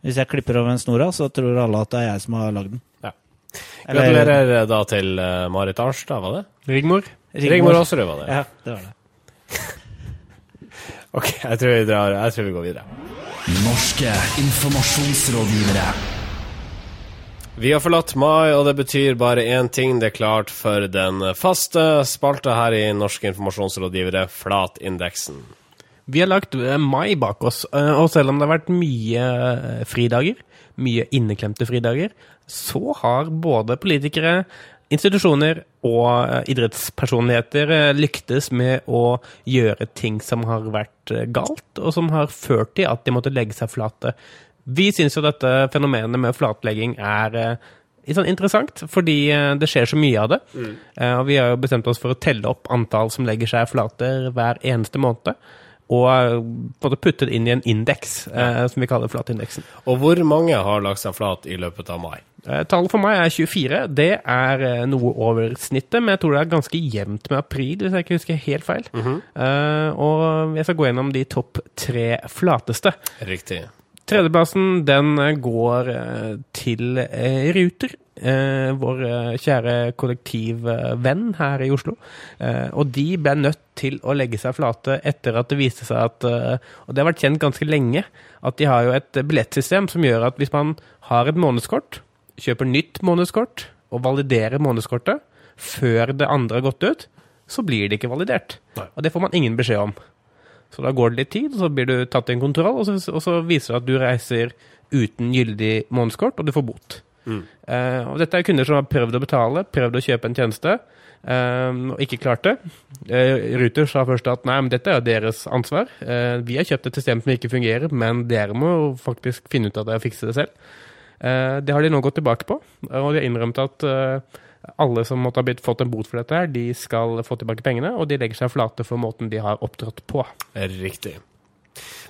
[SPEAKER 3] hvis jeg klipper over en snora, så tror alle at det er jeg som har lagd den.
[SPEAKER 1] Ja.
[SPEAKER 3] Eller-
[SPEAKER 1] Gratulerer eh, da til eh, Marit Arnstad, var det?
[SPEAKER 2] Rigmor?
[SPEAKER 1] Rigmor Aasrud, var det?
[SPEAKER 3] Ja, det var det. [LAUGHS]
[SPEAKER 1] Ok, jeg tror vi drar Jeg tror vi går videre.
[SPEAKER 4] Norske informasjonsrådgivere.
[SPEAKER 1] Vi har forlatt mai, og det betyr bare én ting. Det er klart for den faste spalta her i Norske informasjonsrådgivere, Flatindeksen.
[SPEAKER 2] Vi har lagt eh, mai bak oss, eh, og selv om det har vært mye eh, fridager, mye inneklemte fridager, så har både politikere, institusjoner og idrettspersonligheter lyktes med å gjøre ting som har vært galt, og som har ført til at de måtte legge seg flate. Vi syns jo dette fenomenet med flatlegging er litt sånn interessant, fordi det skjer så mye av det. Mm. Og vi har jo bestemt oss for å telle opp antall som legger seg flater hver eneste måned. Og eh, putte det inn i en indeks, eh, som vi kaller flatindeksen.
[SPEAKER 1] Og hvor mange har lagt seg flat i løpet av mai?
[SPEAKER 2] Eh, Tallet for meg er 24. Det er eh, noe over snittet, men jeg tror det er ganske jevnt med april, hvis jeg ikke husker helt feil. Eh, og jeg skal gå gjennom de topp tre flateste.
[SPEAKER 1] Riktig.
[SPEAKER 2] Tredjeplassen den eh, går til Ruter, eh, vår kjære kollektivvenn her i Oslo. Eh, og de ble nødt til å legge seg flate etter at det viste seg at eh, Og det har vært kjent ganske lenge, at de har jo et billettsystem som gjør at hvis man har et månedskort, kjøper nytt månedskort og validerer månedskortet før det andre har gått ut, så blir det ikke validert.
[SPEAKER 1] Nei.
[SPEAKER 2] Og det får man ingen beskjed om. Så da går det litt tid, og så blir du tatt i en kontroll, og så, og så viser det at du reiser uten gyldig månedskort, og du får bot. Eh, og dette er kunder som har prøvd å betale, prøvd å kjøpe en tjeneste, eh, og ikke klarte. Eh, Ruter sa først at nei, men dette er jo deres ansvar. Eh, vi har kjøpt et system som ikke fungerer, men dere må faktisk finne ut av det og fikse det selv. Eh, det har de nå gått tilbake på, og de har innrømt at alle som måtte ha blitt, fått en bot for dette, her, de skal få tilbake pengene, og de legger seg flate for måten de har opptrådt på.
[SPEAKER 1] Riktig.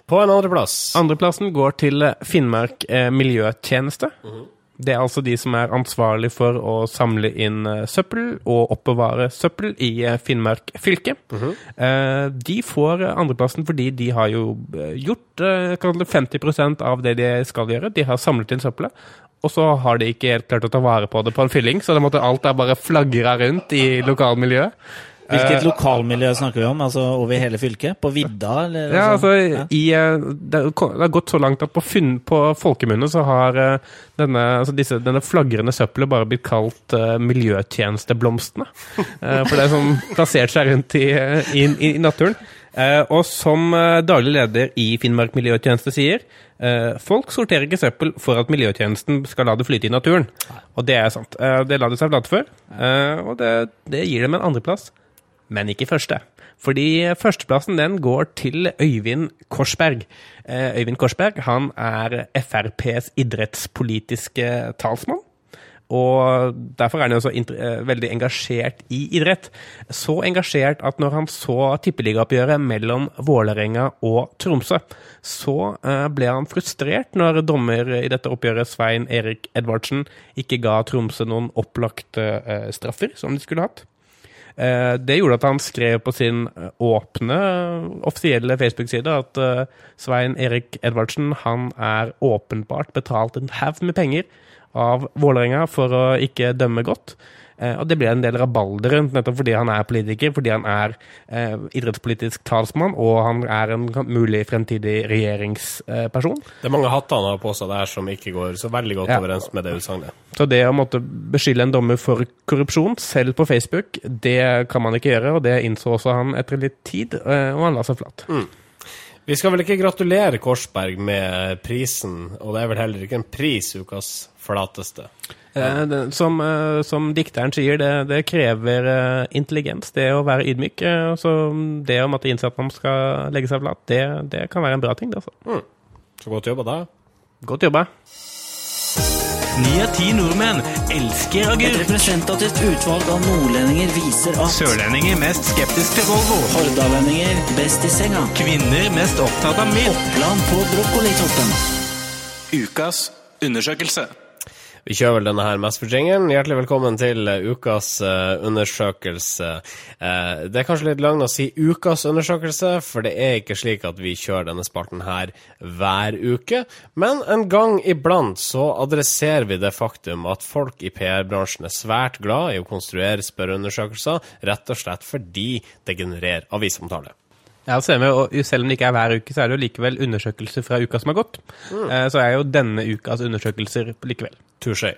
[SPEAKER 1] På en andreplass
[SPEAKER 2] Andreplassen går til Finnmark miljøtjeneste. Det er altså de som er ansvarlig for å samle inn eh, søppel og oppbevare søppel i eh, Finnmark fylke. Eh, de får andreplassen fordi de har jo gjort eh, kall det 50% av det de skal gjøre. De har samlet inn søppelet. Og så har de ikke helt klart å ta vare på det på en fylling, så det måtte alt er bare flagra rundt i lokalmiljøet.
[SPEAKER 3] Hvilket lokalmiljø snakker vi om? Altså Over hele fylket? På vidda? Eller,
[SPEAKER 2] Ja, altså,
[SPEAKER 3] ja.
[SPEAKER 2] i, eh, det, har gått så langt at på, funn, på folkemunne så har eh, denne, altså disse, denne flagrende søppelet bare blitt kalt uh, miljøtjenesteblomstene. Uh, [LAUGHS] for det er sånn plassert seg rundt i, eh, i, i, i naturen. Uh, og som eh, daglig leder i Finnmark miljøtjeneste sier, eh, folk sorterer ikke søppel for at miljøtjenesten skal la det flyte i naturen. Og det er sant. Eh, det la de seg flate for, eh, og det, det gir dem en andreplass men ikke første. Fordi førsteplassen den går til Øyvind Korsberg. Eh, Øyvind Korsberg han er FrPs idrettspolitiske talsmann. Og derfor er han jo så eh, veldig engasjert i idrett. Så engasjert at når han så tippeligaoppgjøret mellom Vålerenga og Tromsø, så eh, ble han frustrert når dommer i dette oppgjøret, Svein Erik Edvardsen, ikke ga Tromsø noen opplagte straffer som de skulle hatt. Eh, Det gjorde at han skrev på sin eh, åpne, offisielle Facebook-side at eh, Svein Erik Edvardsen han er åpenbart betalt en haug med penger av Vålerenga for å ikke dømme godt. Eh, Og det ble en del rabalder rundt, nettopp fordi han er politiker, fordi han er eh, idrettspolitisk talsmann, og han er en mulig fremtidig regjeringsperson.
[SPEAKER 1] Det er mange hatter han har på seg der som ikke går så veldig godt
[SPEAKER 2] Ja.
[SPEAKER 1] overens med det utsagnet.
[SPEAKER 2] Så det å måtte beskylde en dommer for korrupsjon, selv på Facebook, det kan man ikke gjøre, og det innså også han etter litt tid, eh, og han la seg flat.
[SPEAKER 1] Vi skal vel ikke gratulere Korsberg med prisen, og det er vel heller ikke en pris, ukas flateste.
[SPEAKER 2] Eh, det- Som, eh, som dikteren sier, det, det krever eh, intelligens, det å være ydmyk. eh, Så det å måtte innse at man skal legge seg flat, det, det kan være en bra ting. Det, altså.
[SPEAKER 1] Så godt jobba da.
[SPEAKER 2] Godt jobba.
[SPEAKER 6] Ni av ti nordmenn elsker
[SPEAKER 3] Et representativt utvalg av nordlendinger viser at
[SPEAKER 6] Sørlendinger mest skeptisk til Volvo.
[SPEAKER 3] hordalendinger best i senga.
[SPEAKER 6] Kvinner mest opptatt av mild.
[SPEAKER 3] Oppland på brokkolitoppen.
[SPEAKER 6] Ukas undersøkelse.
[SPEAKER 1] Vi kjører vel denne her mest for jingelen. Hjertelig velkommen til eh, ukas eh, undersøkelse. Eh, det er kanskje litt løgn å si ukas undersøkelse, for det er ikke slik at vi kjører denne spalten her hver uke. Men en gang iblant så adresserer vi det faktum at folk i PR-bransjen er svært glad i å konstruere spørreundersøkelser, rett og slett fordi det genererer avisomtale.
[SPEAKER 2] Ja. Og selv om det ikke er hver uke, så er det jo likevel undersøkelser fra uka som har gått. Mm. Så er jo denne ukas undersøkelser likevel.
[SPEAKER 1] Touché.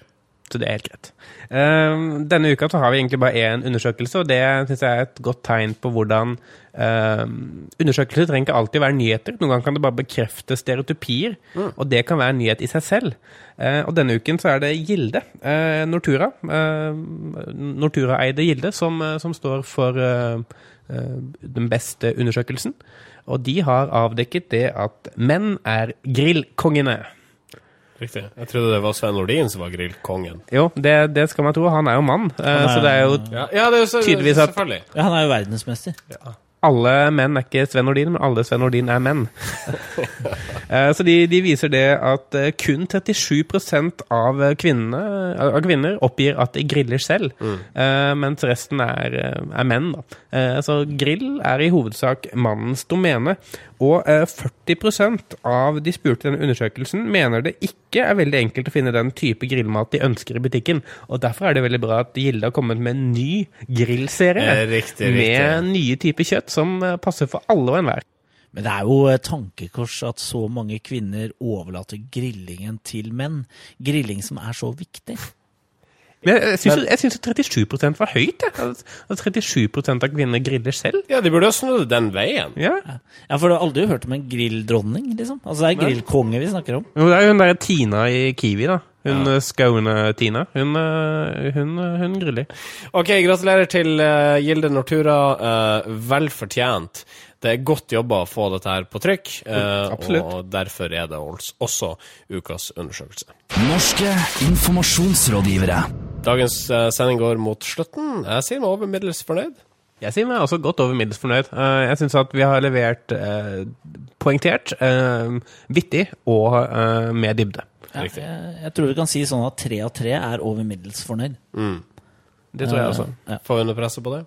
[SPEAKER 2] Så det er helt greit. Eh, denne uka så har vi egentlig bare én undersøkelse, og det syns jeg er et godt tegn på hvordan eh, Undersøkelser trenger ikke alltid være nyheter. Noen ganger kan det bare bekrefte stereotypier, og det kan være en nyhet i seg selv. Uh, og denne uken så er det Gilde, eh, Nortura, Nortura-eide Gilde, som, eh, som står for eh, den beste undersøkelsen. Og de har avdekket det at menn er grillkongene.
[SPEAKER 1] Riktig. Jeg trodde det var Sven Nordin som var grillkongen.
[SPEAKER 2] Jo, det, det skal man tro. Han er jo mann, er, så det er jo
[SPEAKER 1] Ja, ja det er så,
[SPEAKER 2] Tydeligvis at-
[SPEAKER 3] Ja, han er jo verdensmester.
[SPEAKER 2] alle menn er ikke Sven Nordin, men alle Sven Nordin er menn. [LAUGHS] Eh, så de, de viser det at eh, kun 37% av kvinnene, av kvinner oppgir at de griller selv, mm. mens resten er, eh, er menn. Da. Eh, Så grill er i hovedsak mannens domene. Og eh, 40% av de spurte i denne undersøkelsen mener det ikke er veldig enkelt å finne den type grillmat de ønsker i butikken. Og Derfor er det veldig bra at Gilde har kommet med en ny grillserie
[SPEAKER 1] Eh, riktig,
[SPEAKER 2] med nye typer kjøtt som eh, passer for alle og enhver.
[SPEAKER 3] Men det er jo et tankekors at så mange kvinner overlater grillingen til menn. Grilling som er så viktig.
[SPEAKER 2] Men jeg, syns jeg syns 37 var høyt. Jeg. At- At 37 av kvinner griller selv.
[SPEAKER 1] Ja, de burde jo snudd den veien.
[SPEAKER 2] Ja.
[SPEAKER 3] Ja, for du har aldri hørt om en grilldronning, liksom? Altså det er grillkonge vi snakker om.
[SPEAKER 2] Jo, det er jo hun derre Tina i Kiwi, da. Hun
[SPEAKER 1] Ja.
[SPEAKER 2] ja. Skaune Tina. Hun, eh, hun, hun griller.
[SPEAKER 1] Ok, gratulerer til uh, Gilde Nortura. Uh, vel fortjent. Det er godt jobba å få dette her på trykk,
[SPEAKER 2] uh,
[SPEAKER 1] og derfor er det også ukas undersøkelse.
[SPEAKER 4] Norske informasjonsrådgivere.
[SPEAKER 1] Dagens eh, sending går mot slutten. Jeg sier meg over middels fornøyd.
[SPEAKER 2] Jeg sier meg også godt over middels fornøyd. Eh, jeg syns at vi har levert eh, poengtert, eh, vittig og eh, med dybde.
[SPEAKER 3] Ja,
[SPEAKER 1] Riktig.
[SPEAKER 3] jeg, jeg tror vi kan si sånn at tre av tre er over middels fornøyd.
[SPEAKER 2] Det tror jeg også.
[SPEAKER 1] Får vi noe presse på det?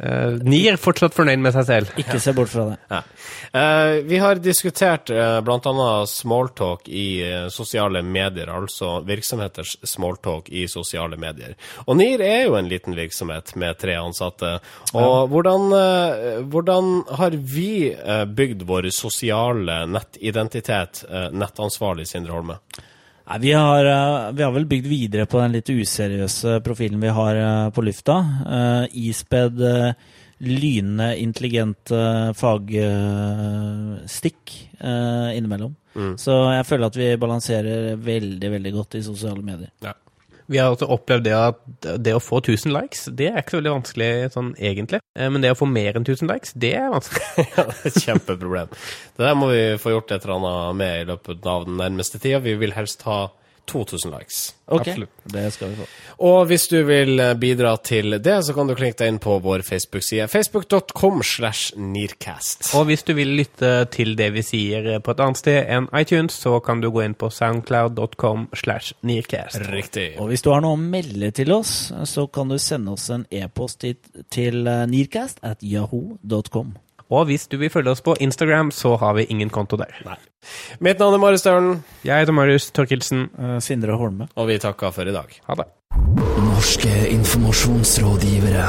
[SPEAKER 2] Uh, Nier fortsatt fornøyd med seg selv.
[SPEAKER 3] Ikke se bort fra det.
[SPEAKER 1] Ja. Uh, vi har diskutert uh, bl.a. smalltalk i uh, sosiale medier, altså virksomheters smalltalk i sosiale medier. Og NIR er jo en liten virksomhet med tre ansatte. Og hvordan, eh, hvordan har vi eh, bygd vår sosiale nettidentitet, uh, nettansvarlig Sindre Holme?
[SPEAKER 3] Nei, vi, har, eh, vi har vel bygd videre på den litt useriøse profilen vi har eh, på lufta. isped, ispedd uh, lynende intelligente fagstikk innimellom. Mm. Så jeg føler at vi balanserer veldig, veldig godt i sosiale medier.
[SPEAKER 1] Ja.
[SPEAKER 2] Vi har altså opplevd det at det å få 1000 likes, det er ikke så veldig vanskelig sånn egentlig. Eh, Men det å få mer enn 1000 likes, det er vanskelig. [LAUGHS]
[SPEAKER 1] ja, det er et kjempeproblem. Det der må vi få gjort et eller annet med i løpet av den nærmeste tida. Vi vil helst ha 2000 likes.
[SPEAKER 3] Okay.
[SPEAKER 2] Absolutt.
[SPEAKER 3] det skal vi få.
[SPEAKER 1] Og hvis du vil eh, bidra til det, så kan du klinke deg inn på vår Facebook-side. Facebook.com slash Nearcast.
[SPEAKER 2] Og hvis du vil lytte til det vi sier på et annet sted enn iTunes, så kan du gå inn på soundcloud.com slash nearcast.
[SPEAKER 1] Riktig.
[SPEAKER 3] Og hvis du har noe å melde til oss, så kan du sende oss en e-post til, til eh, nearcast at yahoo.com.
[SPEAKER 2] Og hvis du vil følge oss på Instagram, så har vi ingen konto der.
[SPEAKER 1] Mitt navn er Marius Staulen,
[SPEAKER 2] Jeg heter Marius Torkelsen.
[SPEAKER 3] Uh, Sindre Holme.
[SPEAKER 1] og vi takker for i dag.
[SPEAKER 2] Ha det.
[SPEAKER 4] Norske informasjonsrådgivere.